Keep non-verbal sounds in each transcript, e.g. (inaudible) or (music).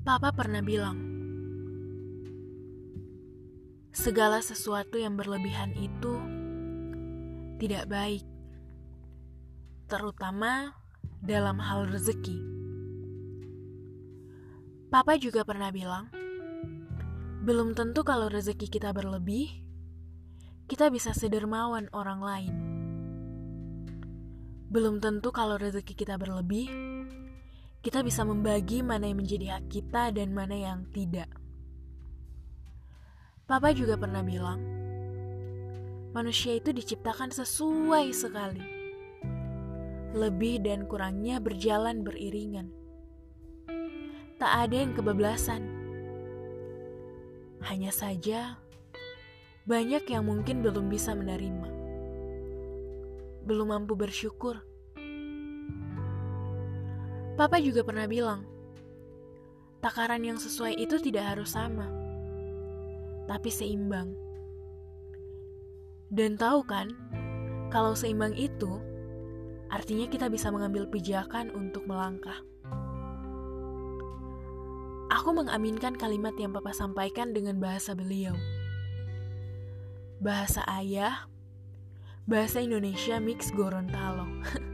Papa pernah bilang, segala sesuatu yang berlebihan itu tidak baik, terutama dalam hal rezeki. Papa juga pernah bilang, belum tentu kalau rezeki kita berlebih, kita bisa sedermawan orang lain. Belum tentu kalau rezeki kita berlebih, kita bisa membagi mana yang menjadi hak kita dan mana yang tidak. Papa juga pernah bilang, manusia itu diciptakan sesuai sekali. Lebih dan kurangnya berjalan beriringan. Tak ada yang kebablasan. Hanya saja, banyak yang mungkin belum bisa menerima. Belum mampu bersyukur Papa juga pernah bilang, takaran yang sesuai itu tidak harus sama, tapi seimbang. Dan tahu kan, kalau seimbang itu, artinya kita bisa mengambil pijakan untuk melangkah. Aku mengaminkan kalimat yang Papa sampaikan dengan bahasa beliau. Bahasa ayah, bahasa Indonesia mix Gorontalo. (laughs)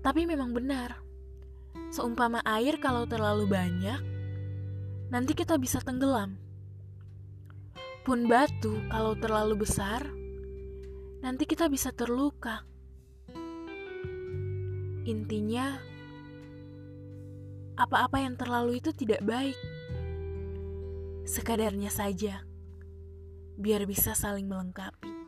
Tapi memang benar, seumpama air kalau terlalu banyak, nanti kita bisa tenggelam. Pun batu kalau terlalu besar, nanti kita bisa terluka. Intinya, apa-apa yang terlalu itu tidak baik. Sekadarnya saja, biar bisa saling melengkapi.